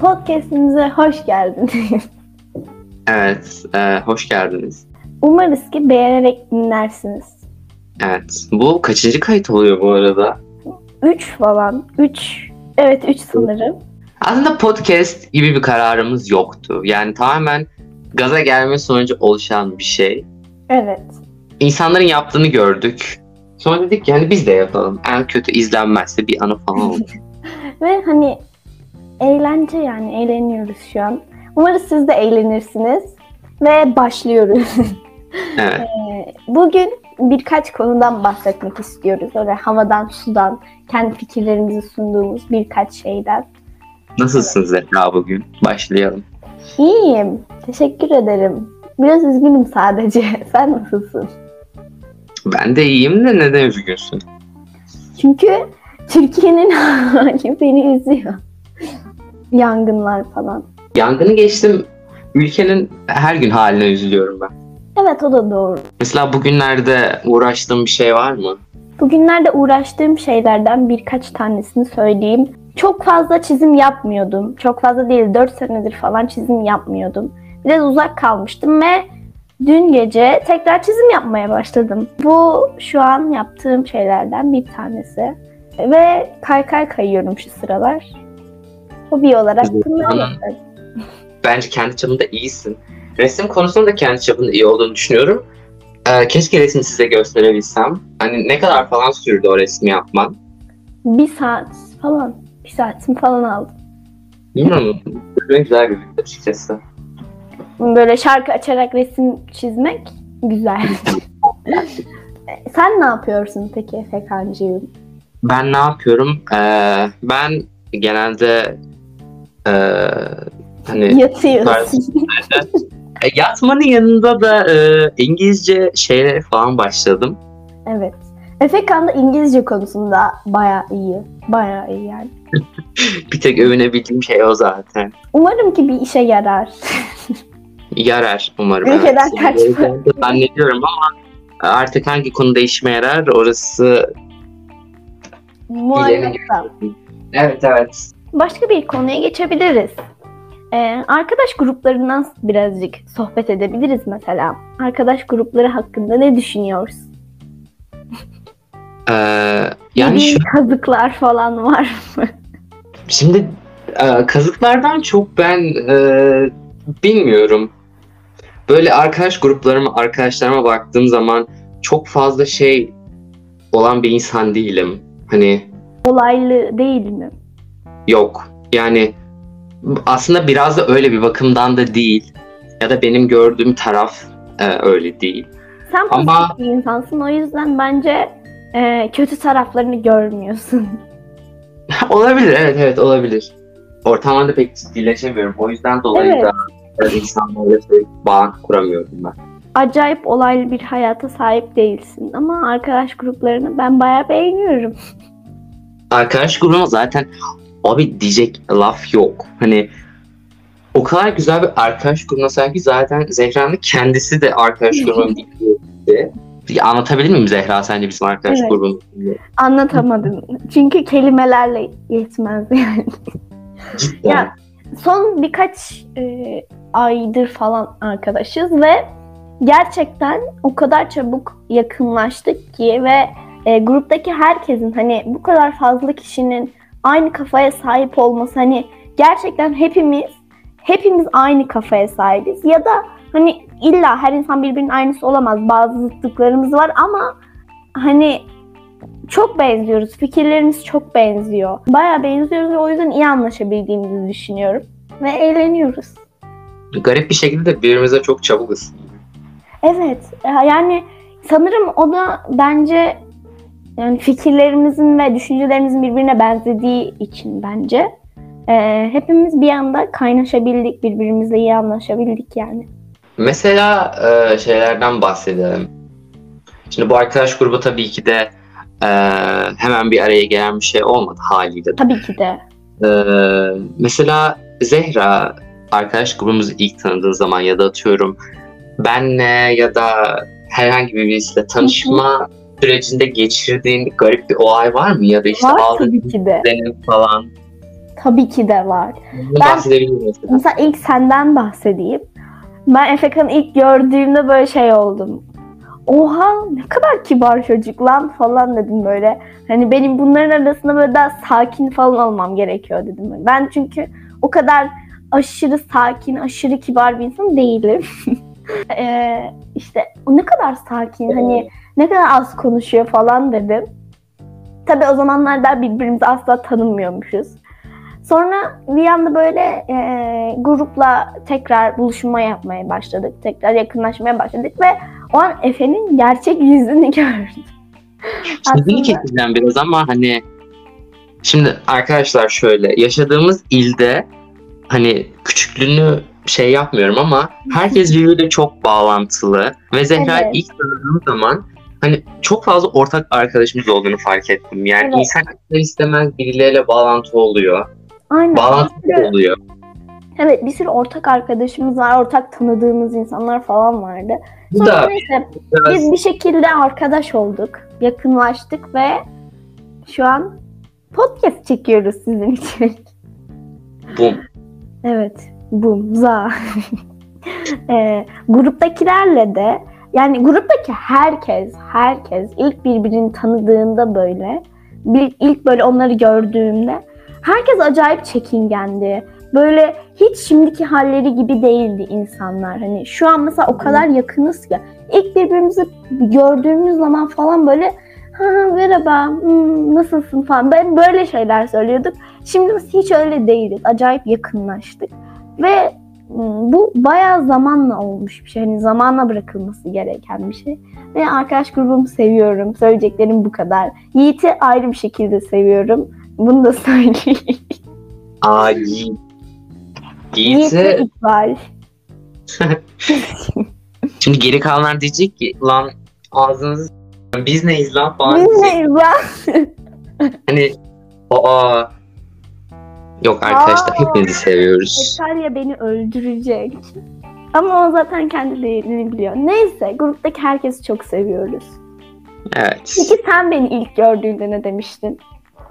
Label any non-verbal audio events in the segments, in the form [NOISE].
podcastimize hoş geldiniz. Evet, e, hoş geldiniz. Umarız ki beğenerek dinlersiniz. Evet, bu kaçıncı kayıt oluyor bu arada? 3 falan. 3. Evet 3 sanırım. Aslında podcast gibi bir kararımız yoktu. Yani tamamen gaza gelme sonucu oluşan bir şey. Evet. İnsanların yaptığını gördük. Sonra dedik yani biz de yapalım. En kötü izlenmezse bir anı falan olur. [LAUGHS] Ve hani eğlence yani eğleniyoruz şu an. Umarız siz de eğlenirsiniz. Ve başlıyoruz. [LAUGHS] Evet. Ee, Bugün birkaç konudan bahsetmek istiyoruz. Öyle havadan, sudan, kendi fikirlerimizi sunduğumuz birkaç şeyden. Nasılsınız Zehra bugün? Başlayalım. İyiyim. Teşekkür ederim. Biraz üzgünüm sadece. [LAUGHS] Sen nasılsın? Ben de iyiyim de neden üzgünsün? Çünkü Türkiye'nin [LAUGHS] hali beni üzüyor. Yangınlar falan. Yangını geçtim. Ülkenin her gün haline üzülüyorum ben. Evet o da doğru. Mesela bugünlerde uğraştığım bir şey var mı? Bugünlerde uğraştığım şeylerden birkaç tanesini söyleyeyim. Çok fazla çizim yapmıyordum. Çok fazla değil 4 senedir falan çizim yapmıyordum. Biraz uzak kalmıştım ve dün gece tekrar çizim yapmaya başladım. Bu şu an yaptığım şeylerden bir tanesi. Ve kaykay kayıyorum şu sıralar. Hobi olarak bence kendi çapında iyisin. Resim konusunda da kendi çapında iyi olduğunu düşünüyorum. Ee, keşke resmi size gösterebilsem. Hani ne kadar falan sürdü o resmi yapman? Bir saat falan. Bir saatim falan aldım. Bilmiyorum. Güzel gözüktü açıkçası. Böyle şarkı açarak resim çizmek güzel. [LAUGHS] Sen ne yapıyorsun peki Efe Kancığım? Ben ne yapıyorum? Ee, ben genelde ee, hani Yatıyorsun. [LAUGHS] e, yatmanın yanında da ee, İngilizce şeylere falan başladım. evet. Efe Kan da İngilizce konusunda bayağı iyi. Bayağı iyi yani. [LAUGHS] Bir tek övünebildiğim şey o zaten. Umarım ki bir işe yarar. [LAUGHS] Yarar umarım. Ülkeden evet. kaçma. Zannediyorum ama artık hangi konuda işime yarar orası Muallak da. Evet evet. Başka bir konuya geçebiliriz. Ee, arkadaş gruplarından birazcık sohbet edebiliriz mesela. Arkadaş grupları hakkında ne düşünüyorsun? Ee, yani şu, kazıklar falan var mı? şimdi e, kazıklardan çok ben e, bilmiyorum. Böyle arkadaş gruplarıma, arkadaşlarıma baktığım zaman çok fazla şey olan bir insan değilim. Hani Olaylı değil mi? Yok. Yani aslında biraz da öyle bir bakımdan da değil. Ya da benim gördüğüm taraf e, öyle değil. Sen Ama- pozitif bir insansın o yüzden bence e, kötü taraflarını görmüyorsun. [LAUGHS] olabilir evet evet olabilir. Ortamlarda pek ciddileşemiyorum. O yüzden dolayı Evet. da böyle insanlarla bağ kuramıyorum ben. Acayip olaylı bir hayata sahip değilsin ama arkadaş gruplarını ben bayağı beğeniyorum. [LAUGHS] Arkadaş grubuma zaten abi diyecek laf yok. Hani o kadar güzel bir arkadaş grubuna sahip ki zaten Zehra'nın kendisi de arkadaş [LAUGHS] grubunun bir Anlatabilir miyim Zehra sence bizim arkadaş Evet. grubumuz? Anlatamadım. Çünkü kelimelerle yetmez yani. Cidden. Ya, Son birkaç e, aydır falan arkadaşız ve gerçekten o kadar çabuk yakınlaştık ki ve e, gruptaki herkesin hani bu kadar fazla kişinin aynı kafaya sahip olması hani gerçekten hepimiz hepimiz aynı kafaya sahibiz ya da hani illa her insan birbirinin aynısı olamaz bazı zıtlıklarımız var ama hani çok benziyoruz. Fikirlerimiz çok benziyor. Bayağı benziyoruz ve o yüzden iyi anlaşabildiğimizi düşünüyorum. Ve eğleniyoruz. Garip bir şekilde de birbirimize çok çabuk ısınıyoruz. Evet. Yani sanırım o da bence yani fikirlerimizin ve düşüncelerimizin birbirine benzediği için bence. e, hepimiz bir anda kaynaşabildik, birbirimizle iyi anlaşabildik yani. Mesela e, şeylerden bahsedelim. Şimdi bu arkadaş grubu tabii ki de e, hemen bir araya gelen bir şey olmadı haliyle. Tabii ki de. E, mesela Zehra arkadaş grubumuzu ilk tanıdığın zaman ya da atıyorum benle ya da herhangi bir birisiyle tanışma sürecinde geçirdiğin garip bir olay var mı? Ya da işte Var tabii ki de. falan. tabii ki de var. Bunu Ben- mesela. Mesela ilk senden bahsedeyim. Ben Efekan'ı ilk gördüğümde böyle şey oldum. Oha ne kadar kibar çocuk lan falan dedim böyle. Hani benim bunların arasında böyle daha sakin falan olmam gerekiyor dedim. Ben çünkü o kadar aşırı sakin, aşırı kibar bir insan değilim. [LAUGHS] Ee, işte ne kadar sakin, hani ne kadar az konuşuyor falan dedim. Tabii o zamanlar daha birbirimizi asla tanımıyormuşuz. Sonra bir anda böyle e, grupla tekrar buluşma yapmaya başladık. Tekrar yakınlaşmaya başladık ve o an Efe'nin gerçek yüzünü [LAUGHS] gördüm. Sözünü keseceğim biraz ama hani şimdi arkadaşlar şöyle yaşadığımız ilde hani küçüklüğünü şey yapmıyorum ama herkes birbiriyle çok bağlantılı ve Zehra Evet. ilk tanıdığım zaman hani çok fazla ortak arkadaşımız olduğunu fark ettim. Yani Evet. insan ister istemez birileriyle bağlantı oluyor. Aynen. Bağlantı sürü- oluyor. evet bir sürü ortak arkadaşımız var, ortak tanıdığımız insanlar falan vardı. Bu Sonra da neyse biraz biz bir şekilde arkadaş olduk, yakınlaştık ve şu an podcast çekiyoruz sizin için. bum. Evet. Bum. Za. [LAUGHS] e, gruptakilerle de yani gruptaki herkes, herkes ilk birbirini tanıdığında böyle bir, ilk böyle onları gördüğümde herkes acayip çekingendi. Böyle hiç şimdiki halleri gibi değildi insanlar. Hani şu an mesela o kadar yakınız ki ilk birbirimizi gördüğümüz zaman falan böyle ha merhaba hmm, nasılsın falan ben böyle şeyler söylüyorduk. Şimdi biz hiç öyle değiliz. Acayip yakınlaştık. Ve bu bayağı zamanla olmuş bir şey. Hani zamanla bırakılması gereken bir şey. Ve arkadaş grubumu seviyorum. Söyleyeceklerim bu kadar. Yiğit'i ayrı bir şekilde seviyorum. Bunu da [LAUGHS] söyleyeyim. Aa Yiğit. Yiğit ve Yiğit'i İkbal. [LAUGHS] şimdi geri kalanlar diyecek ki lan ağzınızı biz neyiz lan falan Biz diyecek. neyiz lan? Hani aa yok arkadaşlar Aa. hepinizi seviyoruz. Etalya beni öldürecek. Ama o zaten kendi değerini biliyor. Neyse gruptaki herkesi çok seviyoruz. Evet. Peki sen beni ilk gördüğünde ne demiştin?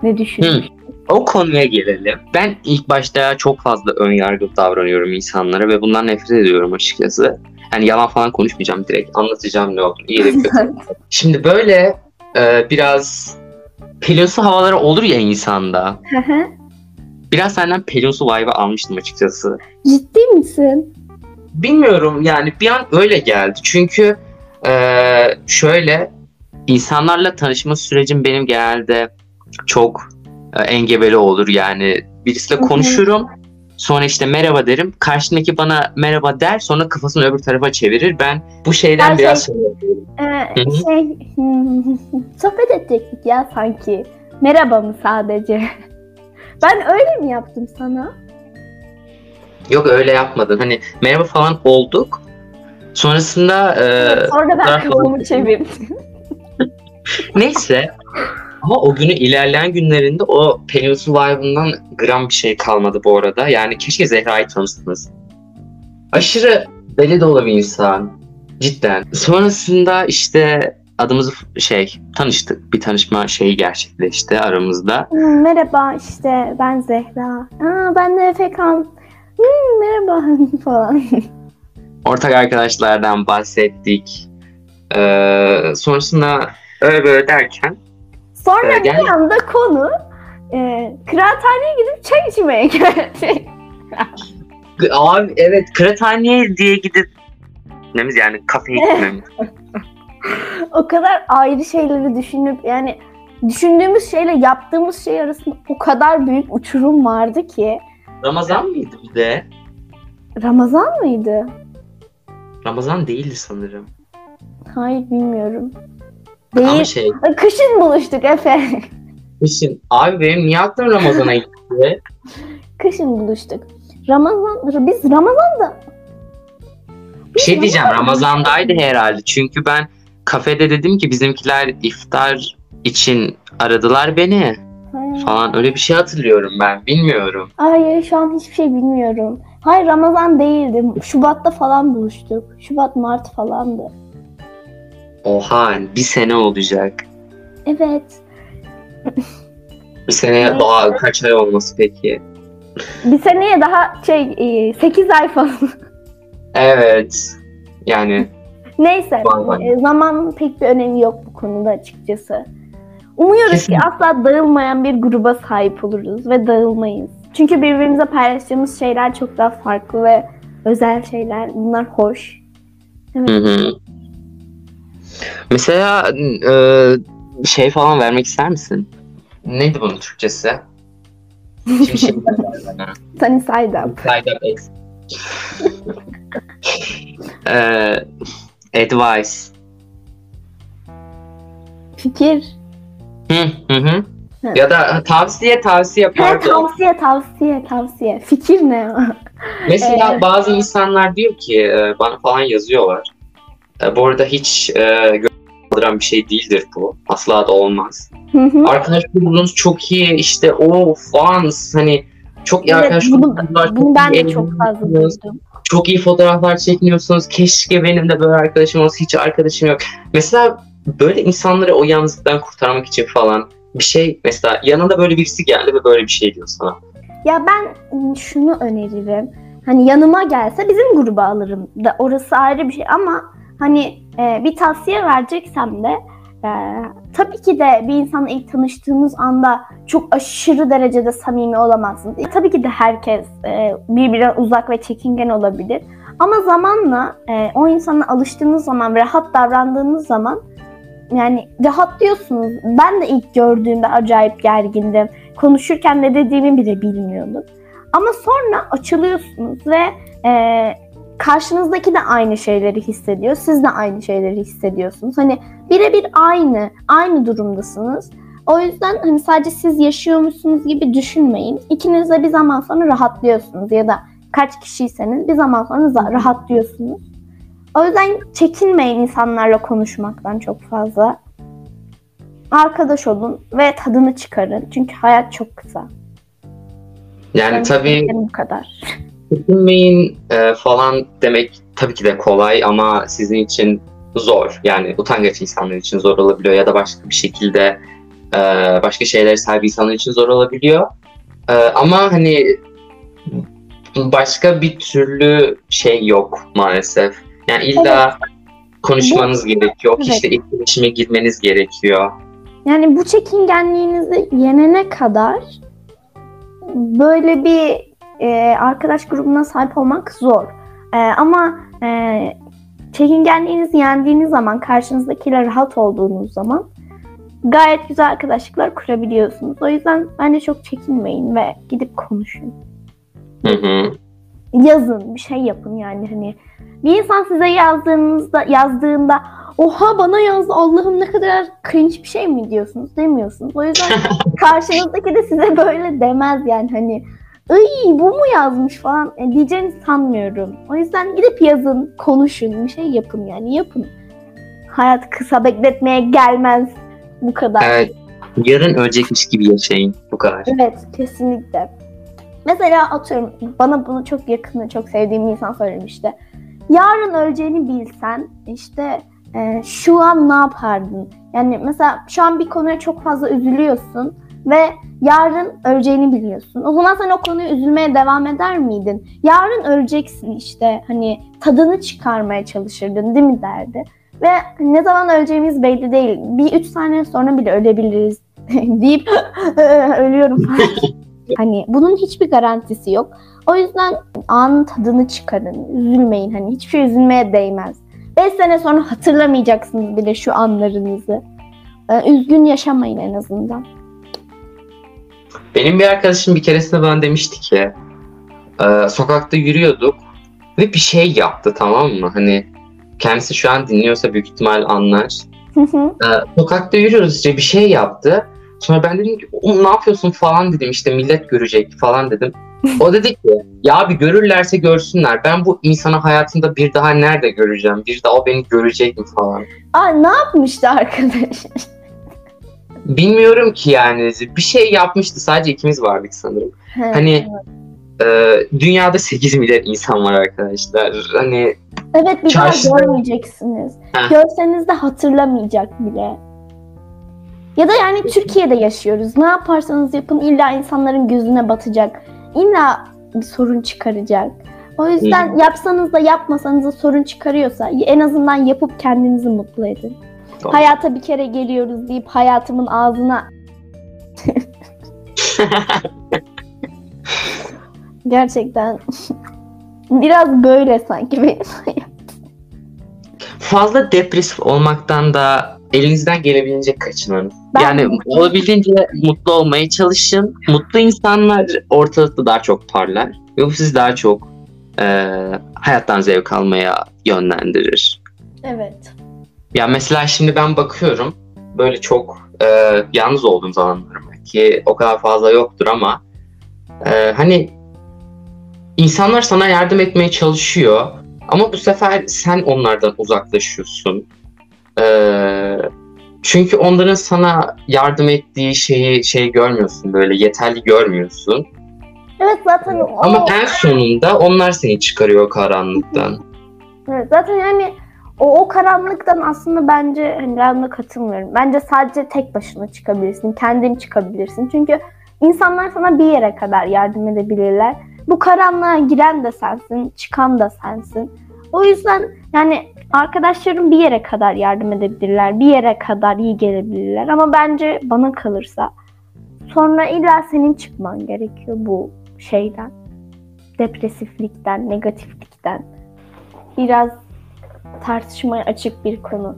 Ne düşündün? Hı. O konuya gelelim. Ben ilk başta çok fazla ön yargılı davranıyorum insanlara ve bundan nefret ediyorum açıkçası. Yani yalan falan konuşmayacağım direkt. Anlatacağım ne olduğunu. İyi de kötü. [LAUGHS] Şimdi böyle e, biraz pelunsu havaları olur ya insanda. Biraz senden pelunsu vibe almıştım açıkçası. Ciddi misin? Bilmiyorum yani bir an öyle geldi. Çünkü eee, şöyle insanlarla tanışma sürecim benim genelde çok e, engebeli olur. Yani birisiyle konuşurum. Sonra işte merhaba derim. Karşımdaki bana merhaba der. Sonra kafasını öbür tarafa çevirir. Ben bu şeyden Her biraz şey-. Ee, Hı hı. şey [LAUGHS] sohbet edecektik ya sanki. Merhaba mı sadece? Ben öyle mi yaptım sana? Yok öyle yapmadın. Hani merhaba falan olduk. Sonrasında eee, Sonra ben kafamı çevirdim. [LAUGHS] Neyse. Ama o günü ilerleyen günlerinde o Pelinsu vibe'ından gram bir şey kalmadı bu arada. Yani keşke Zehra'yı tanırsınız. Aşırı deli dolu bir insan. Cidden. Sonrasında işte adımızı şey tanıştık. Bir tanışma şeyi gerçekleşti aramızda. Hmm, merhaba işte ben Zehra. Aa, ben de Efekan. Hmm, merhaba [LAUGHS] falan. Ortak arkadaşlardan bahsettik. Ee, sonrasında öyle böyle derken Sonra e, bir anda konu e, kıraathaneye gidip çay içmeye geldi. Abi evet kıraathaneye diye gidip gitmemiz yani kafeye gitmemiz. [LAUGHS] [LAUGHS] o kadar ayrı şeyleri düşünüp yani düşündüğümüz şeyle yaptığımız şey arasında o kadar büyük uçurum vardı ki. Ramazan mıydı bir de? Ramazan mıydı? Ramazan değildi sanırım. Hayır bilmiyorum. Ama Değil. şey Kışın buluştuk Efe. kışın. Abi benim niye aklım Ramazan'a gitti? [LAUGHS] Kışın buluştuk. Ramazan, biz Ramazan'da Bir şey diyeceğim Ramazan'daydı herhalde. Çünkü ben kafede dedim ki bizimkiler iftar için aradılar beni falan öyle bir şey hatırlıyorum ben bilmiyorum. Hayır şu an hiçbir şey bilmiyorum. Hayır Ramazan değildi. Şubat'ta falan buluştuk. Şubat, Mart falandı. Oha bir sene olacak. Evet. Bir sene daha kaç ay olması peki? Bir seneye daha şey 8 ay falan. Evet. Yani Neyse e, zamanın pek bir önemi yok bu konuda açıkçası. Umuyoruz Kesinlikle. ki asla dağılmayan bir gruba sahip oluruz ve dağılmayız. Çünkü birbirimize paylaştığımız şeyler çok daha farklı ve özel şeyler. Bunlar hoş. Evet. Hı hı. Mesela e, şey falan vermek ister misin? Neydi bunun Türkçesi? Şimdi şey [LAUGHS] Sunny side up. Side up X. [LAUGHS] e, advice. Fikir. Hı hı hı. Hı. Ya da tavsiye tavsiye He, pardon. tavsiye tavsiye tavsiye. Fikir ne? [LAUGHS] Mesela Ee, bazı insanlar diyor ki e, bana falan yazıyorlar. E, Bu arada hiç e, gönderden bir şey değildir bu. Asla da olmaz. Hı hı. Arkadaş grubunuz çok iyi işte o fans hani çok iyi Evet, arkadaş bunu- grubunuz var. Bunu ben de çok fazla eğleniyorsunuz, duydum. Çok iyi fotoğraflar çekiniyorsunuz. Keşke benim de böyle arkadaşım olsa. Hiç arkadaşım yok. Mesela böyle insanları o yalnızlıktan kurtarmak için falan bir şey mesela yanında böyle birisi geldi ve böyle bir şey diyor sana. Ya ben şunu öneririm. Hani yanıma gelse bizim gruba alırım da orası ayrı bir şey ama hani e, bir tavsiye vereceksem de e, tabii ki de bir insanla ilk tanıştığınız anda çok aşırı derecede samimi olamazsınız. E, tabii ki de herkes e, birbirinden uzak ve çekingen olabilir. Ama zamanla e, o insana alıştığınız zaman rahat davrandığınız zaman yani rahatlıyorsunuz. Ben de ilk gördüğümde acayip gergindim konuşurken ne dediğimi bile bilmiyordum. Ama sonra açılıyorsunuz ve e, karşınızdaki de aynı şeyleri hissediyor. Siz de aynı şeyleri hissediyorsunuz. Hani birebir aynı, aynı durumdasınız. O yüzden hani sadece siz yaşıyormuşsunuz gibi düşünmeyin. İkiniz de bir zaman sonra rahatlıyorsunuz ya da kaç kişiyseniz bir zaman sonra rahatlıyorsunuz. O yüzden çekinmeyin insanlarla konuşmaktan çok fazla. Arkadaş olun ve tadını çıkarın. Çünkü hayat çok kısa. Yani Benim tabii bu kadar. [LAUGHS] Çekinmeyin e, falan demek tabii ki de kolay ama sizin için zor. Yani utangaç insanlar için zor olabiliyor ya da başka bir şekilde e, başka şeylere sahip insanlar için zor olabiliyor. E, ama hani başka bir türlü şey yok maalesef. Yani illa konuşmanız gerekiyor. Evet. İşte etkileşime girmeniz gerekiyor. Yani bu çekingenliğinizi yenene kadar böyle bir e, arkadaş grubuna sahip olmak zor. E, ama e, çekingenliğinizi yendiğiniz zaman, karşınızdakiyle rahat olduğunuz zaman gayet güzel arkadaşlıklar kurabiliyorsunuz. O yüzden bence çok çekinmeyin ve gidip konuşun. Hı hı. yazın, bir şey yapın yani hani. Bir insan size yazdığınızda yazdığında oha bana yazdı Allah'ım ne kadar cringe bir şey mi diyorsunuz demiyorsunuz. O yüzden [LAUGHS] karşınızdaki de size böyle demez yani hani Iy bu mu yazmış falan e, diyeceğini sanmıyorum. O yüzden gidip yazın, konuşun, bir şey yapın yani yapın. Hayat kısa bekletmeye gelmez bu kadar. Evet. Yarın ölecekmiş gibi yaşayın. Bu kadar. Evet, kesinlikle. Mesela atıyorum bana bunu çok yakın, çok sevdiğim insan söylemişti. Yarın öleceğini bilsen işte e, şu an ne yapardın? Yani mesela şu an bir konuya çok fazla üzülüyorsun ve yarın öleceğini biliyorsun. O zaman sen o konuya üzülmeye devam eder miydin? Yarın öleceksin işte hani tadını çıkarmaya çalışırdın değil mi derdi. Ve ne zaman öleceğimiz belli değil. Bir üç saniye sonra bile ölebiliriz [LAUGHS] deyip [LAUGHS] ölüyorum [LAUGHS] hani bunun hiçbir garantisi yok. O yüzden anın tadını çıkarın. Üzülmeyin. Hani hiçbir şey üzülmeye değmez. 5 sene sonra hatırlamayacaksınız bile şu anlarınızı. Ee, üzgün yaşamayın en azından. Benim bir arkadaşım bir keresinde bana demişti ki e, sokakta yürüyorduk ve bir şey yaptı tamam mı? Hani kendisi şu an dinliyorsa büyük ihtimal anlar. Hı hı. E, sokakta yürüyoruz işte bir şey yaptı. Sonra ben dedim ki oğlum ne yapıyorsun falan dedim işte millet görecek falan dedim. O dedi ki ya abi görürlerse görsünler. Ben bu insanı hayatımda bir daha nerede göreceğim? Bir daha o beni görecek mi falan. Aa ne yapmıştı arkadaş? Bilmiyorum ki yani bir şey yapmıştı. Sadece ikimiz vardık sanırım. Hani e, dünyada 8 milyar insan var arkadaşlar. Hani evet bir çarşıda- daha görmeyeceksiniz. Heh. Görseniz de hatırlamayacak bile. Ya da yani Türkiye'de yaşıyoruz. Ne yaparsanız yapın illa insanların gözüne batacak. illa bir sorun çıkaracak. O yüzden yapsanız da yapmasanız da sorun çıkarıyorsa en azından yapıp kendinizi mutlu edin. Tamam. Hayata bir kere geliyoruz deyip hayatımın ağzına [LAUGHS] gerçekten biraz böyle sanki benim hayatım. Fazla depresif olmaktan da elinizden gelebilecek kaçının. Ben- yani olabildiğince mutlu olmaya çalışın. Mutlu insanlar ortalıkta daha çok parlar. Ve bu sizi daha çok e, hayattan zevk almaya yönlendirir. Evet. Ya mesela şimdi ben bakıyorum böyle çok e, yalnız olduğum zamanlarım var ki o kadar fazla yoktur ama e, hani insanlar sana yardım etmeye çalışıyor ama bu sefer sen onlardan uzaklaşıyorsun. E, çünkü onların sana yardım ettiği şeyi şey görmüyorsun böyle yeterli görmüyorsun. Evet zaten o, Ama en sonunda onlar seni çıkarıyor karanlıktan. evet, zaten yani o, o karanlıktan aslında bence hani ben de katılmıyorum. Bence sadece tek başına çıkabilirsin. Kendin çıkabilirsin. Çünkü insanlar sana bir yere kadar yardım edebilirler. Bu karanlığa giren de sensin, çıkan da sensin. O yüzden yani arkadaşlarım bir yere kadar yardım edebilirler. Bir yere kadar iyi gelebilirler. Ama bence bana kalırsa sonra illa senin çıkman gerekiyor bu şeyden. Depresiflikten, negatiflikten. Biraz tartışmaya açık bir konu.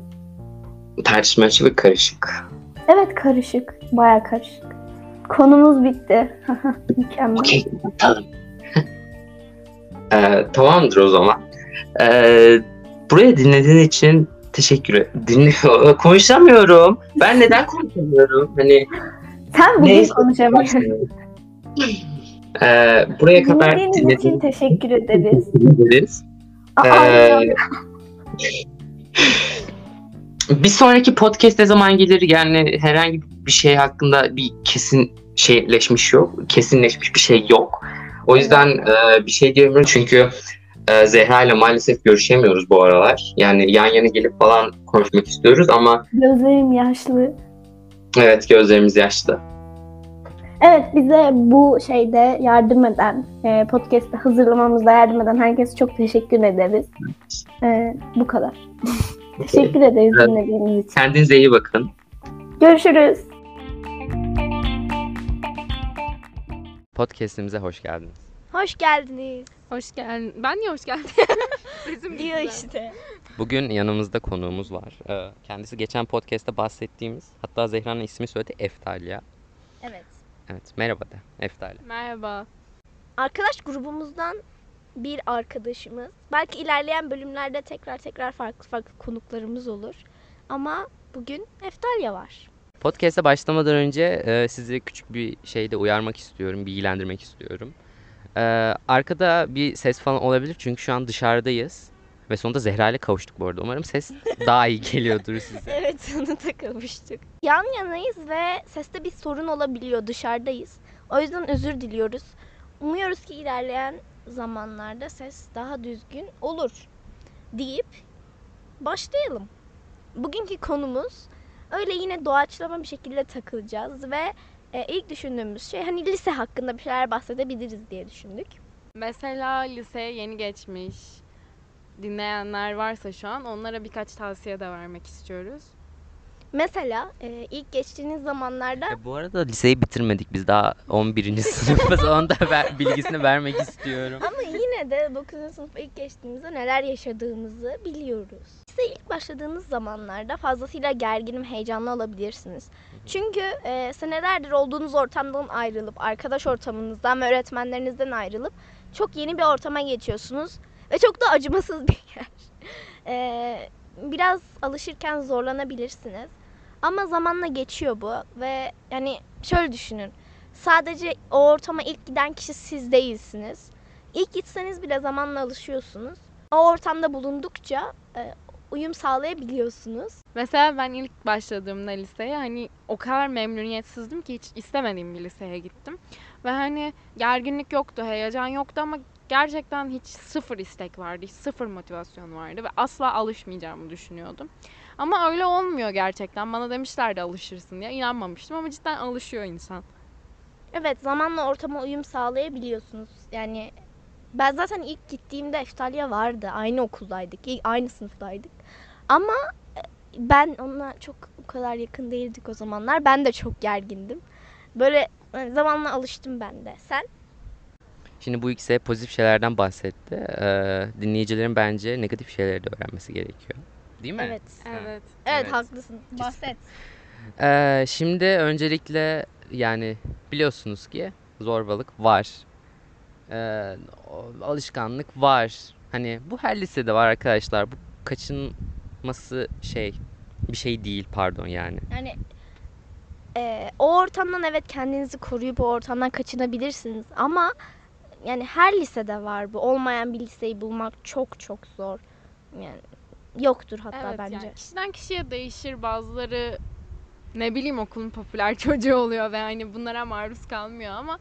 Tartışma açı ve karışık. Evet karışık. Baya karışık. Konumuz bitti. [LAUGHS] Mükemmel. Okey, tamam. [LAUGHS] Ee, tamamdır o zaman. Ee, buraya dinlediğin için teşekkür ederim. Dinliyor, [LAUGHS] konuşamıyorum. Ben neden konuşamıyorum? Hani Sen bugün neyse. konuşamıyorsun. Ee, buraya kadar Dinlediğiniz için teşekkür ederiz. ederiz. Aa, Ee, bir sonraki podcast ne zaman gelir? Yani herhangi bir şey hakkında bir kesin şeyleşmiş yok. Kesinleşmiş bir şey yok. O yüzden e, bir şey diyemiyorum çünkü e, Zehra ile maalesef görüşemiyoruz bu aralar. Yani yan yana gelip falan konuşmak istiyoruz ama Gözlerim yaşlı. evet gözlerimiz yaşlı. Evet bize bu şeyde yardım eden, e, podcast'ı hazırlamamızda yardım eden herkese çok teşekkür ederiz. E, bu kadar. [LAUGHS] teşekkür ederiz Evet. dinlediğiniz için. Kendinize iyi bakın. Görüşürüz. Podcast'imize hoş geldiniz. Hoş geldiniz. Hoş geldin. Ben niye hoş geldin? [LAUGHS] Bizim Diyor işte. Bugün yanımızda konuğumuz var. Ee, Kendisi geçen podcast'te bahsettiğimiz, hatta Zehra'nın ismi söyledi, Eftalya. Evet. Evet, merhaba de, Eftalya. Merhaba. Arkadaş grubumuzdan bir arkadaşımız. Belki ilerleyen bölümlerde tekrar tekrar farklı farklı konuklarımız olur. Ama bugün Eftalya var. Podcast'e başlamadan önce e, sizi küçük bir şeyde uyarmak istiyorum, bilgilendirmek istiyorum. Ee, arkada bir ses falan olabilir çünkü şu an dışarıdayız. Ve sonunda Zehra ile kavuştuk bu arada. Umarım ses daha iyi geliyordur size. [LAUGHS] Evet sonunda kavuştuk. Yan yanayız ve seste bir sorun olabiliyor. Dışarıdayız. O yüzden özür diliyoruz. Umuyoruz ki ilerleyen zamanlarda ses daha düzgün olur deyip başlayalım. Bugünkü konumuz öyle yine doğaçlama bir şekilde takılacağız ve e, ilk düşündüğümüz şey hani lise hakkında bir şeyler bahsedebiliriz diye düşündük. Mesela liseye yeni geçmiş dinleyenler varsa şu an onlara birkaç tavsiye de vermek istiyoruz. Mesela e, ilk geçtiğiniz zamanlarda E, bu arada liseyi bitirmedik. Biz daha 11. [LAUGHS] sınıfız. Onu da ver- bilgisini vermek istiyorum. Ama yine de 9. sınıfa ilk geçtiğimizde neler yaşadığımızı biliyoruz. Size ilk başladığınız zamanlarda fazlasıyla gerginim, heyecanlı olabilirsiniz. Çünkü e, senelerdir olduğunuz ortamdan ayrılıp, arkadaş ortamınızdan ve öğretmenlerinizden ayrılıp çok yeni bir ortama geçiyorsunuz. Ve çok da acımasız bir [LAUGHS] yer. E, biraz alışırken zorlanabilirsiniz. Ama zamanla geçiyor bu ve yani şöyle düşünün. Sadece o ortama ilk giden kişi siz değilsiniz. İlk gitseniz bile zamanla alışıyorsunuz. O ortamda bulundukça e, uyum sağlayabiliyorsunuz. Mesela ben ilk başladığımda liseye hani o kadar memnuniyetsizdim ki hiç istemediğim bir liseye gittim. Ve hani gerginlik yoktu, heyecan yoktu ama gerçekten hiç sıfır istek vardı, hiç sıfır motivasyon vardı ve asla alışmayacağımı düşünüyordum. Ama öyle olmuyor gerçekten. Bana demişlerdi alışırsın diye. İnanmamıştım ama cidden alışıyor insan. Evet zamanla ortama uyum sağlayabiliyorsunuz. Yani ben zaten ilk gittiğimde Eftalya vardı. Aynı okuldaydık. Aynı sınıftaydık. Ama e, ben ona çok o kadar yakın değildik o zamanlar. Ben de çok gergindim. Böyle e, zamanla alıştım ben de. Sen? Şimdi bu ikisi pozitif şeylerden bahsetti. Ee, dinleyicilerin bence negatif şeyleri de öğrenmesi gerekiyor. Değil mi? Evet. Evet. Evet, Evet. haklısın. Bahset. Ee, şimdi öncelikle yani biliyorsunuz ki zorbalık var. Ee, alışkanlık var. Hani bu her lisede var arkadaşlar. Bu kaçınması şey bir şey değil pardon yani. Yani e, o ortamdan evet kendinizi koruyup o ortamdan kaçınabilirsiniz ama yani her lisede var bu. Olmayan bir liseyi bulmak çok çok zor. Yani yoktur hatta Evet bence. yani kişiden kişiye değişir. Bazıları ne bileyim okulun popüler [LAUGHS] çocuğu oluyor ve hani bunlara maruz kalmıyor ama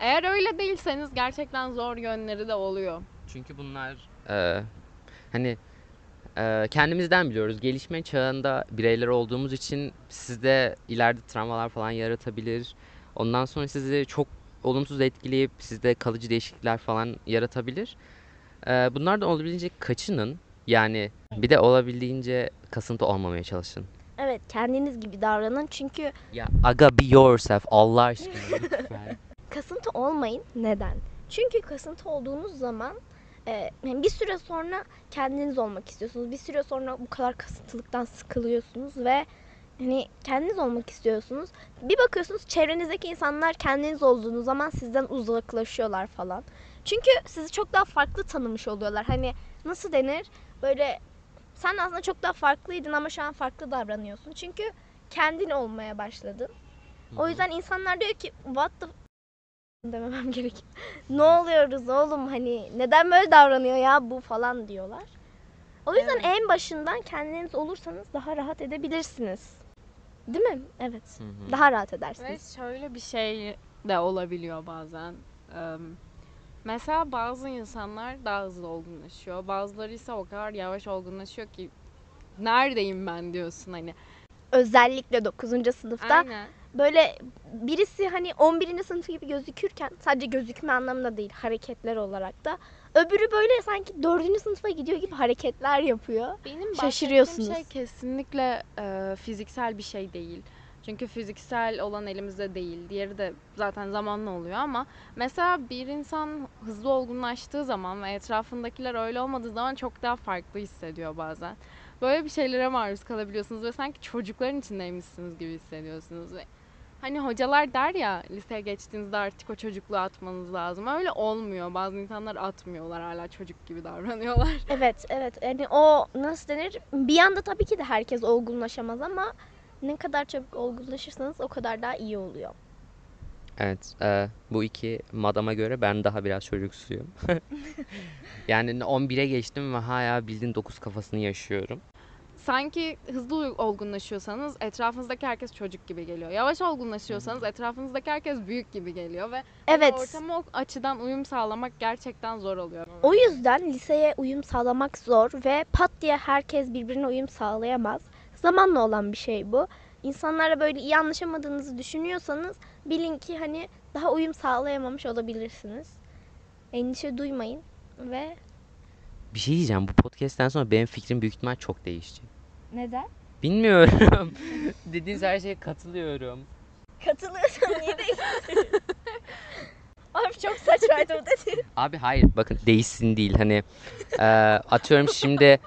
eğer öyle değilseniz gerçekten zor yönleri de oluyor. Çünkü bunlar e, hani e, kendimizden biliyoruz. Gelişme çağında bireyler olduğumuz için sizde ileride travmalar falan yaratabilir. Ondan sonra sizi çok olumsuz etkileyip sizde kalıcı değişiklikler falan yaratabilir. E, bunlardan olabildiğince kaçının. Yani bir de olabildiğince kasıntı olmamaya çalışın. Evet kendiniz gibi davranın çünkü Ya aga be yourself Allah aşkına [LAUGHS] lütfen. kasıntı olmayın. Neden? Çünkü kasıntı olduğunuz zaman e, yani bir süre sonra kendiniz olmak istiyorsunuz. Bir süre sonra bu kadar kasıntılıktan sıkılıyorsunuz ve hani kendiniz olmak istiyorsunuz. Bir bakıyorsunuz çevrenizdeki insanlar kendiniz olduğunuz zaman sizden uzaklaşıyorlar falan. Çünkü sizi çok daha farklı tanımış oluyorlar. Hani nasıl denir? Böyle sen aslında çok daha farklıydın ama şu an farklı davranıyorsun. Çünkü kendin olmaya başladın. O yüzden insanlar diyor ki what the dememem [LAUGHS] gerek. ne oluyoruz oğlum hani neden böyle davranıyor ya bu falan diyorlar. O yüzden Evet. en başından kendiniz olursanız daha rahat edebilirsiniz. Değil mi? Evet. Hı hı. Daha rahat Ve edersiniz. şöyle bir şey de olabiliyor bazen. Mesela bazı insanlar daha hızlı olgunlaşıyor. Bazıları ise o kadar yavaş olgunlaşıyor ki neredeyim ben diyorsun hani. Özellikle 9. sınıfta Aynen. Böyle birisi hani 11. sınıfı gibi gözükürken sadece gözükme anlamında değil hareketler olarak da öbürü böyle sanki 4. sınıfa gidiyor gibi hareketler yapıyor. Benim Şaşırıyorsunuz. şey kesinlikle e, fiziksel bir şey değil. Çünkü fiziksel olan elimizde değil. Diğeri de zaten zamanla oluyor ama mesela bir insan hızlı olgunlaştığı zaman ve etrafındakiler öyle olmadığı zaman çok daha farklı hissediyor bazen. Böyle bir şeylere maruz kalabiliyorsunuz ve sanki çocukların içindeymişsiniz gibi hissediyorsunuz ve Hani hocalar der ya liseye geçtiğinizde artık o çocukluğu atmanız lazım. Öyle olmuyor. Bazı insanlar atmıyorlar hala çocuk gibi davranıyorlar. [LAUGHS] Evet, evet. Yani o nasıl denir? Bir anda tabii ki de herkes olgunlaşamaz ama ne kadar çabuk olgunlaşırsanız o kadar daha iyi oluyor. Evet, e, bu iki madama göre ben daha biraz çocuksuyum. [LAUGHS] yani 11'e geçtim ve hala bildiğin 9 kafasını yaşıyorum. Sanki hızlı olgunlaşıyorsanız etrafınızdaki herkes çocuk gibi geliyor. Yavaş olgunlaşıyorsanız etrafınızdaki herkes büyük gibi geliyor ve hani Evet. ortama o açıdan uyum sağlamak gerçekten zor oluyor. O yüzden liseye uyum sağlamak zor ve pat diye herkes birbirine uyum sağlayamaz. Zamanla olan bir şey bu. İnsanlarla böyle iyi anlaşamadığınızı düşünüyorsanız bilin ki hani daha uyum sağlayamamış olabilirsiniz. Endişe duymayın ve Bir şey diyeceğim, bu podcast'ten sonra benim fikrim büyük ihtimal çok değişecek. neden? Bilmiyorum. [LAUGHS] Dediğiniz her şeye katılıyorum. Katılıyorsan niye değiştirdin? Abi çok saçmaydı o dedi. Abi hayır, bakın değişsin değil. Hani e, atıyorum şimdi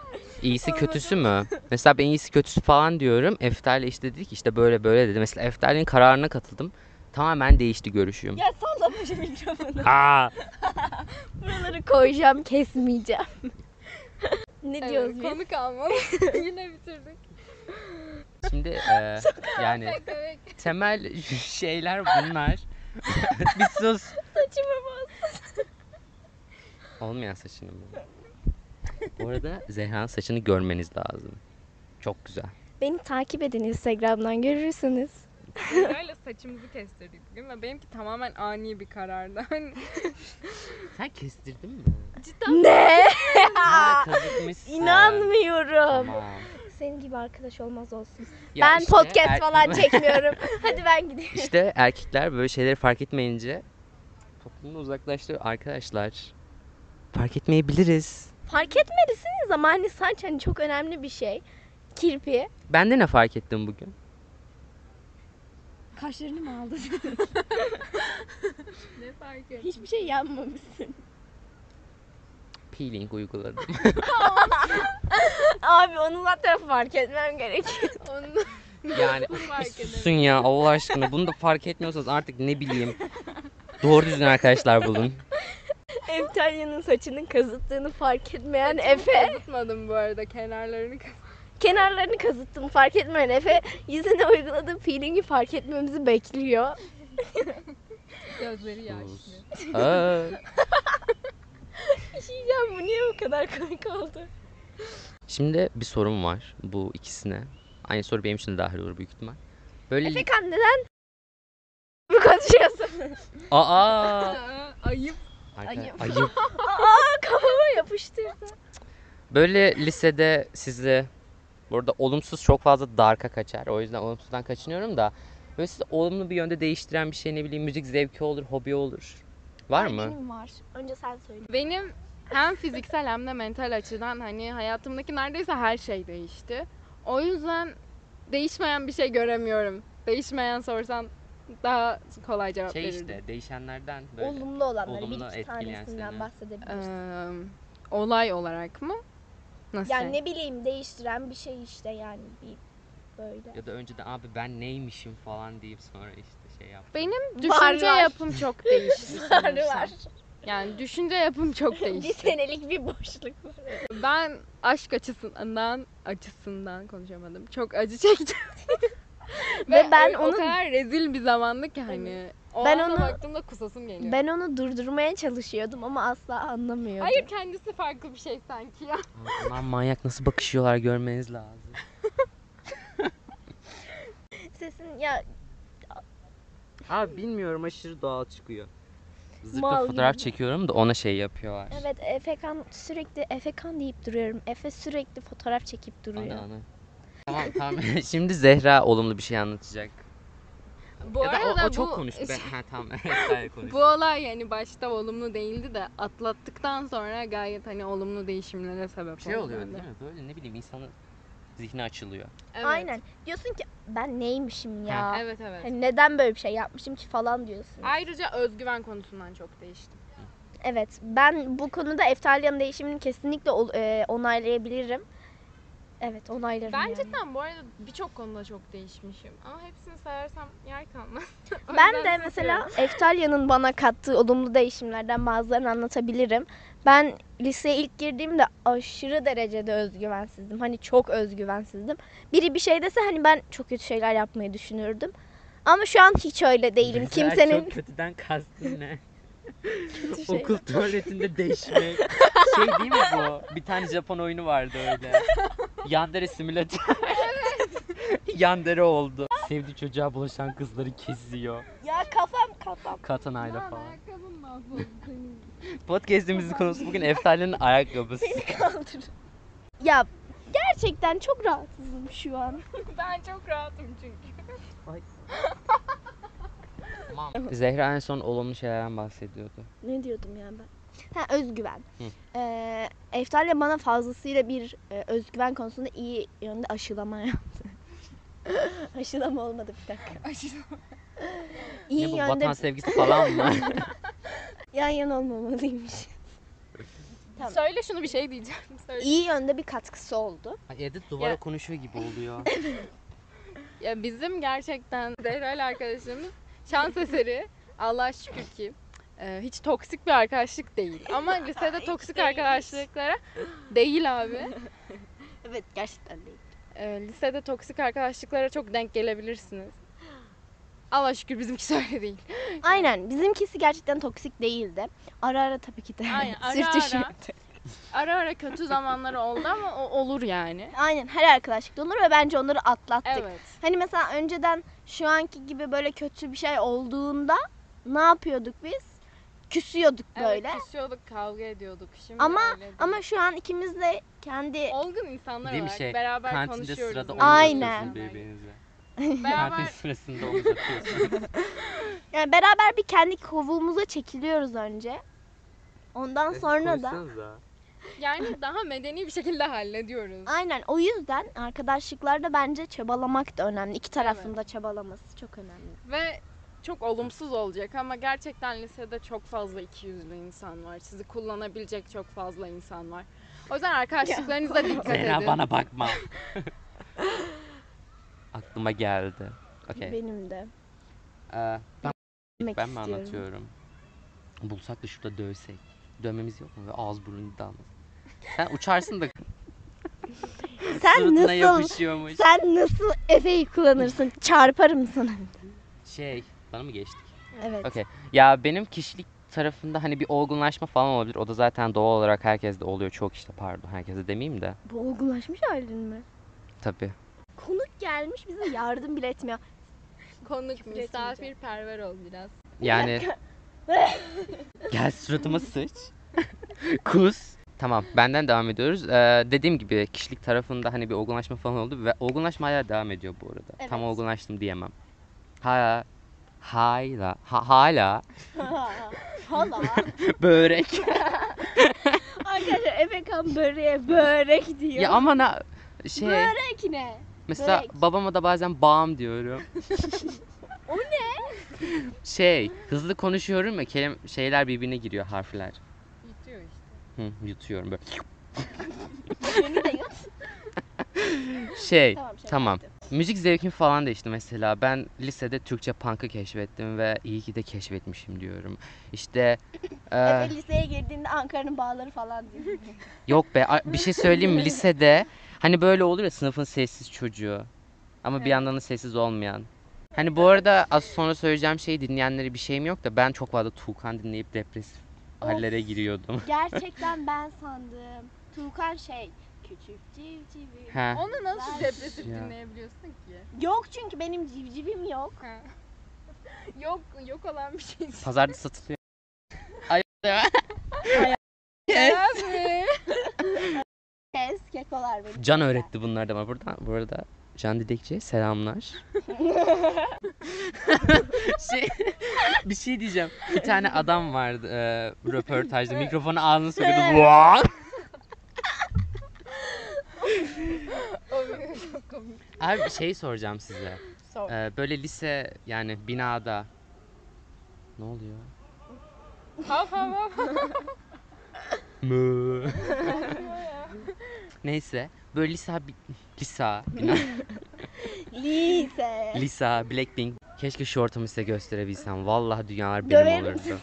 iyisi kötüsü mü? Mesela ben iyisi kötüsü falan diyorum. Efter'le işte dedik işte böyle böyle dedi. Mesela Efter'in kararına katıldım. Tamamen değişti görüşüm. Ya sallama şu mikrofonu. Aa! [LAUGHS] Buraları koyacağım kesmeyeceğim. [LAUGHS] ne diyoruz Evet, biz? konu kalmadı. Yine bitirdik. Şimdi [LAUGHS] e, yani temel şeyler bunlar. Bir sus. Saçımı bas. Olmayan saçını mı? Bu arada Zehra'nın saçını görmeniz lazım. Çok güzel. Beni takip edin Instagram'dan görürsünüz. Böyle saçımızı kestirdik bugün ve benimki tamamen ani bir karardı. [LAUGHS] Hani Sen kestirdin mi? cidden Ne? Ha, [LAUGHS] kazıkmışsın. İnanmıyorum. Tamam. senin gibi arkadaş olmaz olsun. Ya ben işte podcast er- falan çekmiyorum. [LAUGHS] Hadi ben gideyim. İşte erkekler böyle şeyleri fark etmeyince toplumdan uzaklaştırıyor. Arkadaşlar fark etmeyebiliriz. Fark etmelisiniz ama hani saç hani çok önemli bir şey. Kirpi. Ben de ne fark ettim bugün? Kaşlarını mı aldın? [LAUGHS] Ne fark et? Hiçbir şey yanmamışsın. Peeling uyguladım. [LAUGHS] Abi onu zaten fark etmem gerekiyor. [LAUGHS] Onu Yani fark susun ya Allah aşkına. Bunu da fark etmiyorsanız artık ne bileyim. Doğru düzgün arkadaşlar bulun. Eftalya'nın saçının kazıttığını fark etmeyen Efe. Kazıtmadım bu arada kenarlarını Kenarlarını kazıttığını fark etmeyen Efe yüzüne uyguladığı peelingi fark etmemizi bekliyor. [LAUGHS] gözleri yaşlı. Aa, [LAUGHS] Diyeceğim bu niye bu kadar komik oldu? Şimdi bir sorum var bu ikisine. Aynı soru benim için de dahil olur büyük ihtimal. Böyle Efekan neden bu konuşuyorsun? Aa! [LAUGHS] Ayıp. Arka- Ayıp. ayıp. Aa kafama yapıştırdı. Böyle lisede sizi burada olumsuz çok fazla darka kaçar. O yüzden olumsuzdan kaçınıyorum da böyle sizi olumlu bir yönde değiştiren bir şey ne bileyim müzik zevki olur, hobi olur. Var mı? Benim var. Önce sen söyle. Benim hem fiziksel hem de mental açıdan hani hayatımdaki neredeyse her şey değişti. O yüzden değişmeyen bir şey göremiyorum. Değişmeyen sorsan daha kolay cevap Şey verirdim. işte değişenlerden böyle. Olumlu olanları olumlu bir iki tanesinden seni. bahsedebilirsin. Ee, olay olarak mı? Nasıl? yani ne bileyim değiştiren bir şey işte yani bir böyle. Ya da önceden abi ben neymişim falan deyip sonra işte şey yap. Benim düşünce var. yapım çok değişti Var [LAUGHS] sanırsam. var. Yani düşünce yapım çok bir değişti. senelik bir boşluk var. Ben aşk açısından açısından konuşamadım. Çok acı çektim. Ve ben o, onu- o kadar rezil bir zamandı ki hani. O Ben onu- baktığımda kusasım geliyor. Ben onu durdurmaya çalışıyordum ama asla anlamıyordu. Hayır kendisi farklı bir şey sanki ya. [LAUGHS] Bunlar manyak nasıl bakışıyorlar görmeniz lazım. [LAUGHS] Sesin ya Abi bilmiyorum aşırı doğal çıkıyor. Zırhta Mal fotoğraf gibi. çekiyorum da ona şey yapıyorlar. evet Efekan sürekli Efekan deyip duruyorum. Efe sürekli fotoğraf çekip duruyor. Ana ana. Tamam tamam. [LAUGHS] Şimdi Zehra olumlu bir şey anlatacak. Bu ya da o, arada o çok bu, konuştu. Ben, [LAUGHS] ha tamam. Konuş. bu olay yani başta olumlu değildi de atlattıktan sonra gayet hani olumlu değişimlere sebep şey oldu oluyor bende. değil mi? Böyle ne bileyim insanın zihni açılıyor. Evet. Aynen. Diyorsun ki ben neymişim ya? Evet evet. Hani neden böyle bir şey yapmışım ki falan diyorsun. Ayrıca özgüven konusundan çok değiştim. Evet. Ben bu konuda Eftalya'nın değişimini kesinlikle e, onaylayabilirim. Evet onaylarım Bence yani. tam bu arada birçok konuda çok değişmişim. Ama hepsini sayarsam yer kalmaz. [LAUGHS] Ben de mesela [LAUGHS] Eftalya'nın bana kattığı olumlu değişimlerden bazılarını anlatabilirim. Ben liseye ilk girdiğimde aşırı derecede özgüvensizdim. Hani çok özgüvensizdim. Biri bir şey dese hani ben çok kötü şeyler yapmayı düşünürdüm. Ama şu an hiç öyle değilim. Zehra Kimsenin çok kötüden kastın ne? [LAUGHS] kötü şey. Okul tuvaletinde değişmek. şey değil mi bu? Bir tane Japon oyunu vardı öyle. [LAUGHS] Yandere simülatör. Yandere oldu. Sevdiği çocuğa bulaşan kızları kesiyor. Ya kafam kafam. Katanayla Lan falan. mahvoldu senin. [LAUGHS] Podcast'imizin konusu bugün Eftal'in ayakkabısı. Kaldır. Ya gerçekten çok rahatsızım şu an. [LAUGHS] ben çok rahatım çünkü. Tamam. Zehra en son olumlu şeylerden bahsediyordu. Ne diyordum ya ben? Ha özgüven. Hı. Ee, Eftalya bana fazlasıyla bir e, özgüven konusunda iyi yönde aşılama yaptı. [LAUGHS] aşılama olmadı bir dakika. [LAUGHS] iyi ne bu yönde vatan sevgisi falan mı? [LAUGHS] yan yana olmamalıymış. Tamam. Söyle şunu bir şey diyeceğim. Söyle. İyi yönde bir katkısı oldu. Ay, Edit duvara Ya- konuşuyor gibi oluyor. Ya bizim gerçekten Zehra ile arkadaşlarımız şans eseri. Allah şükür ki e, hiç toksik bir arkadaşlık değil. Ama lisede toksik değil. arkadaşlıklara değil abi. [LAUGHS] Evet gerçekten değil. E, lisede toksik arkadaşlıklara çok denk gelebilirsiniz. Allah şükür bizimki öyle değil. Aynen bizimkisi gerçekten toksik değildi. Ara ara tabii ki de Aynen, [LAUGHS] ara sürtüşüyordu. Ara ara kötü zamanları oldu ama o olur yani. Aynen her arkadaşlıkta olur ve bence onları atlattık. Evet. Hani mesela önceden şu anki gibi böyle kötü bir şey olduğunda ne yapıyorduk biz? küsüyorduk Evet, böyle. küsüyorduk, kavga ediyorduk. Şimdi Ama öyle değil. ama şu an ikimiz de kendi olgun insanlar Değil mi olarak şey? beraber Kantinde konuşuyoruz. sırada omuz Aynen. birbirinize. [LAUGHS] Kantin beraber sırasında omuz atıyorsun. yani beraber bir kendi kovuğumuza çekiliyoruz önce. Ondan sonra da Konuşsanıza. Yani daha medeni bir şekilde hallediyoruz. aynen o yüzden arkadaşlıklarda bence çabalamak da önemli. İki tarafın da çabalaması çok önemli. Ve çok olumsuz olacak ama gerçekten lisede çok fazla ikiyüzlü insan var. Sizi kullanabilecek çok fazla insan var. O yüzden arkadaşlıklarınıza dikkat Zehra edin. bana bakma. [LAUGHS] Aklıma geldi. Okey. Benim de. Ee, ben, Demek ben mi istiyorum. anlatıyorum? Bulsak da şurada dövsek. Dövmemiz yok mu? Ve ağız burun iddiamız. Sen uçarsın da [LAUGHS] Sen nasıl yapışıyormuş. sen nasıl Efe'yi kullanırsın? Çarparım sana. Şey, bana mı geçtik? Evet. Okey. Ya benim kişilik tarafında hani bir olgunlaşma falan olabilir. O da zaten doğal olarak herkeste oluyor. Çok işte pardon herkese demeyeyim de. Bu olgunlaşmış halin mi? Tabii. Konuk gelmiş bize yardım bile etmiyor. Konuk, Küfür misafirperver ol biraz. Yani gel suratıma sıç. Kus. Tamam benden devam ediyoruz. Ee, dediğim gibi kişilik tarafında hani bir olgunlaşma falan oldu ve olgunlaşma hala devam ediyor bu arada. Tam Evet. olgunlaştım diyemem. Hala hala ha, hala [LAUGHS] Hala. [LAUGHS] börek. [LAUGHS] Arkadaşlar Efe kan böreğe börek diyor. ya ama na şey Börek ne? mesela börek. babama da bazen bağım diyorum. O ne? Şey hızlı konuşuyorum ya kelim şeyler birbirine giriyor harfler. Hı, yutuyorum böyle. Beni de yut. [LAUGHS] Şey Tamam, şaka tamam. yaptım. Müzik zevkim falan değişti mesela. Ben lisede Türkçe punk'ı keşfettim ve iyi ki de keşfetmişim diyorum. İşte e, Efe liseye girdiğinde Ankara'nın bağları falan diyor. [LAUGHS] yok be a- bir şey söyleyeyim mi lisede hani böyle olur ya sınıfın sessiz çocuğu ama bir yandan da sessiz olmayan. Hani bu arada az sonra söyleyeceğim şeyi dinleyenlere bir şeyim yok da ben çok fazla Tuğkan dinleyip depresif. Hallere giriyordum. [LAUGHS] Gerçekten ben sandım. Tuğkan şey küçük civcivim. He. Onu nasıl Ben- depresif Ya. dinleyebiliyorsun ki? Yok çünkü benim civcivim yok. Ha. yok yok olan bir şey. Pazarda satılıyor. [LAUGHS] Ay Abi. Kes kekolar benim. Can öğretti bunlar da bana. Burada, bu arada Can Didekçi selamlar. [LAUGHS] şey, bir şey diyeceğim. Bir tane adam vardı e, röportajda. Mikrofonu ağzına sokuyordu. Vaa! Abi bir şey soracağım size. Sor. E, böyle lise yani binada ne oluyor? Hav hav hav. Mı. Neyse. Böyle lisa lisa [LAUGHS] Lise. lisa Blackpink. Keşke şu ortamı size gösterebilsem. Vallahi dünyalar benim Döverim. olurdu.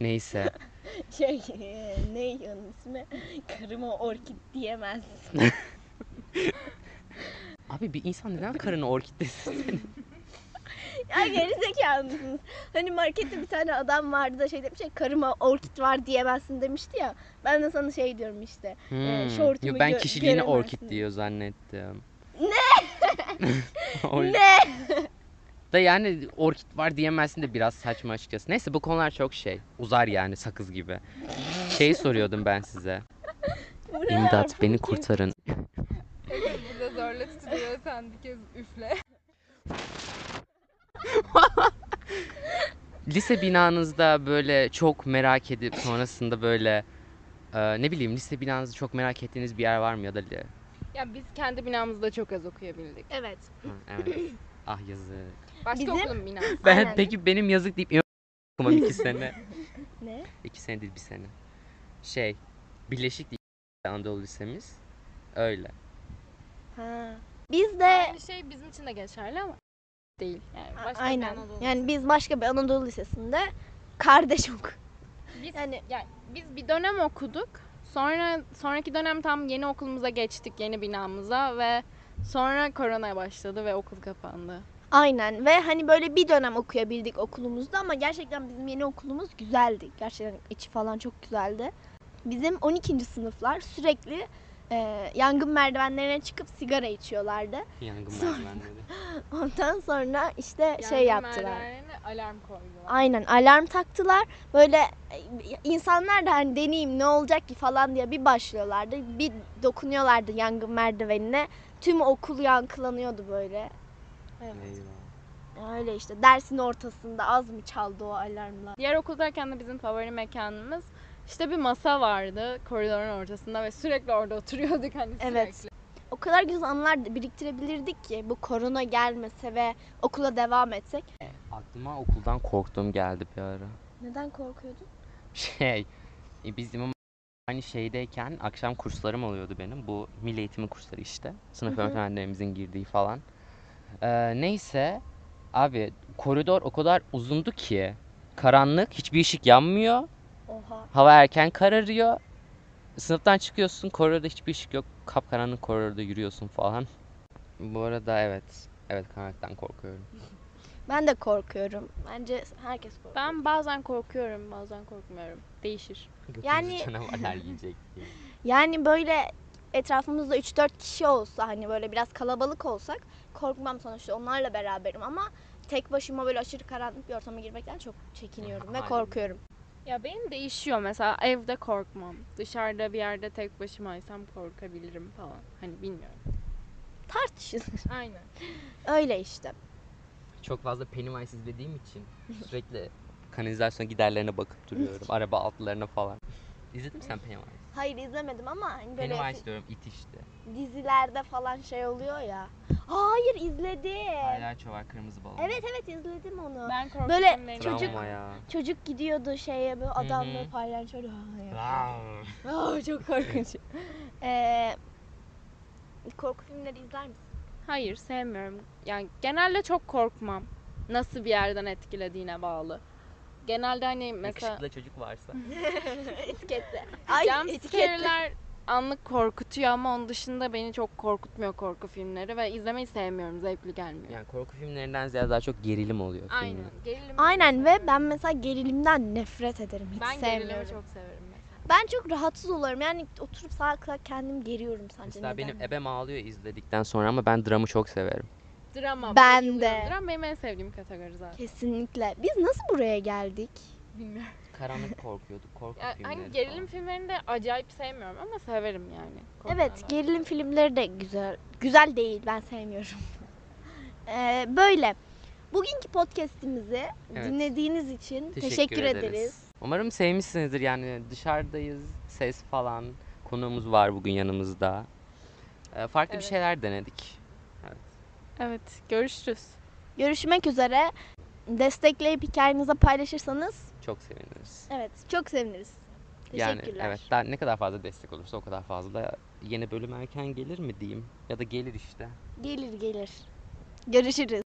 Neyse. [LAUGHS] Şey [LAUGHS] ne onun ismi? Karıma orkid diyemez. Abi bir insan neden karını orkid desin? Ya gerizekalı mısınız? Hani markette bir tane adam vardı da şey demiş ya karıma orkid var diyemezsin demişti ya. Ben de sana şey diyorum işte. Hmm. şortumu Yok ben gö- kişiliğini göremezsin. orkid diyor zannettim. Ne? [LAUGHS] Ne? Da yani orkid var diyemezsin de biraz saçma açıkçası. Neyse bu konular çok şey. Uzar yani sakız gibi. Şey soruyordum ben size. İmdat beni kurtarın. Evet, burada zorla tutuluyor sen bir kez üfle. [LAUGHS] Lise binanızda böyle çok merak edip sonrasında böyle e, ne bileyim lise binanızda çok merak ettiğiniz bir yer var mı ya da Ya biz kendi binamızda çok az okuyabildik. Evet. Ha, evet. [LAUGHS] Ah yazık. Başka Bizim- okulun binası. Ben Aynen. peki benim yazık deyip okumam iki sene. [LAUGHS] Ne? İki sene değil bir sene. Şey Birleşik değil Anadolu Lisemiz. Öyle. Ha. Biz de Aynı şey bizim için de geçerli ama değil. Yani başka bir aynen. Anadolu Yani biz başka bir Anadolu Lisesi'nde kardeş ok. Biz, Yani- yani biz bir dönem okuduk. Sonra sonraki dönem tam yeni okulumuza geçtik, yeni binamıza ve sonra korona başladı ve okul kapandı. Aynen ve hani böyle bir dönem okuyabildik okulumuzda ama gerçekten bizim yeni okulumuz güzeldi. Gerçekten içi falan çok güzeldi. Bizim 12. sınıflar sürekli e, yangın merdivenlerine çıkıp sigara içiyorlardı. Yangın Sonra- merdivenleri. [LAUGHS] Ondan sonra işte şey Yangın yaptılar. merdivenlerine alarm koydular. Aynen alarm taktılar. Böyle e, insanlar da hani deneyeyim ne olacak ki falan diye bir başlıyorlardı. Bir dokunuyorlardı yangın merdivenine. Tüm okul yankılanıyordu böyle. Evet. Eyvah. Öyle işte dersin ortasında az mı çaldı o alarmlar? Diğer okuldayken de bizim favori mekanımız işte bir masa vardı koridorun ortasında ve sürekli orada oturuyorduk hani sürekli. Evet. O kadar güzel anılar biriktirebilirdik ki bu korona gelmese ve okula devam etsek. Aklıma okuldan korktuğum geldi bir ara. Neden korkuyordun? Şey, e, bizim aynı şeydeyken akşam kurslarım oluyordu benim. Bu milli eğitimin kursları işte. Sınıf Hı hı. öğretmenlerimizin girdiği falan. Ee, neyse, abi koridor o kadar uzundu ki karanlık, hiçbir ışık yanmıyor. Oha. Hava erken kararıyor. Sınıftan çıkıyorsun, koridorda hiçbir ışık yok. Kapkaranlık koridorda yürüyorsun falan. Bu arada evet, evet karanlıktan korkuyorum. [LAUGHS] Ben de korkuyorum. Bence herkes korkuyor. Ben bazen korkuyorum bazen korkmuyorum. Değişir. Yani- [LAUGHS] canavarlar yiyecek diye. [LAUGHS] Yani böyle etrafımızda 3-4 kişi olsa hani böyle biraz kalabalık olsak korkmam sonuçta onlarla beraberim ama tek başıma böyle aşırı karanlık bir ortama girmekten çok çekiniyorum ve Aynen. korkuyorum. Ya benim değişiyor mesela evde korkmam. Dışarıda bir yerde tek başımaysam korkabilirim falan. Hani bilmiyorum. Tartışılır. Aynen. Öyle işte. Çok fazla Pennywise izlediğim için sürekli kanalizasyon giderlerine bakıp duruyorum. [LAUGHS] Araba altlarına falan. İzledin mi sen Pennywise? Hayır izlemedim ama hani böyle Pennywise diyorum it işte. dizilerde falan şey oluyor ya. Hayır izledim. Palyaço var kırmızı balon. Evet evet izledim onu. Ben korku Böyle Travma çocuk- ya. Çocuk gidiyordu şeye böyle adam hı. palyaço. Aa. [LAUGHS] Aa, çok korkunç. Ee, korku filmleri izler misin? Hayır sevmiyorum. Yani genelde çok korkmam. Nasıl bir yerden etkilediğine bağlı. Genelde hani mesela Yakışıklı çocuk varsa. [LAUGHS] Etiketli. jump etiketli. scare'ler anlık korkutuyor ama onun dışında beni çok korkutmuyor korku filmleri ve izlemeyi sevmiyorum. Zevkli gelmiyor. Yani korku filmlerinden ziyade daha çok gerilim oluyor filmler. Aynen. Gerilimi Aynen ve ben mesela gerilimden nefret ederim. Hiç ben gerilimi sevmiyorum. çok severim mesela. Ben çok rahatsız olurum. Yani oturup sağa kadar kendim geriyorum sadece. Mesela Neden? benim ebem ağlıyor izledikten sonra ama ben dramı çok severim. Drama. Ben de. Drama benim en sevdiğim kategori zaten. Kesinlikle. Biz nasıl buraya geldik? Bilmiyorum. Karanlık korkuyorduk, korku Ya, filmleri hani gerilim falan. filmlerini de acayip sevmiyorum ama severim yani. Evet, gerilim filmleri de güzel. Güzel değil, ben sevmiyorum. [LAUGHS] Ee, böyle. Bugünkü podcast'imizi Evet. dinlediğiniz için Teşekkür, teşekkür, ederiz. ederiz. Umarım sevmişsinizdir yani dışarıdayız, ses falan. Konuğumuz var bugün yanımızda. Ee, farklı bir Evet. şeyler denedik. Evet, görüşürüz. Görüşmek üzere. Destekleyip hikayenizi paylaşırsanız Çok seviniriz. evet çok seviniriz. Yani Teşekkürler. evet daha ne kadar fazla destek olursa o kadar fazla yeni bölüm erken gelir mi diyeyim ya da gelir işte. Gelir gelir. Görüşürüz.